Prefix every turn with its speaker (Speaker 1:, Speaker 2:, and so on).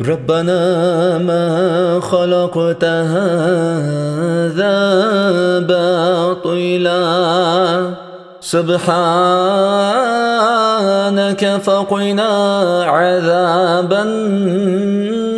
Speaker 1: ربنا ما خلقت هذا باطلا. سبحانك فقنا عذاب النار.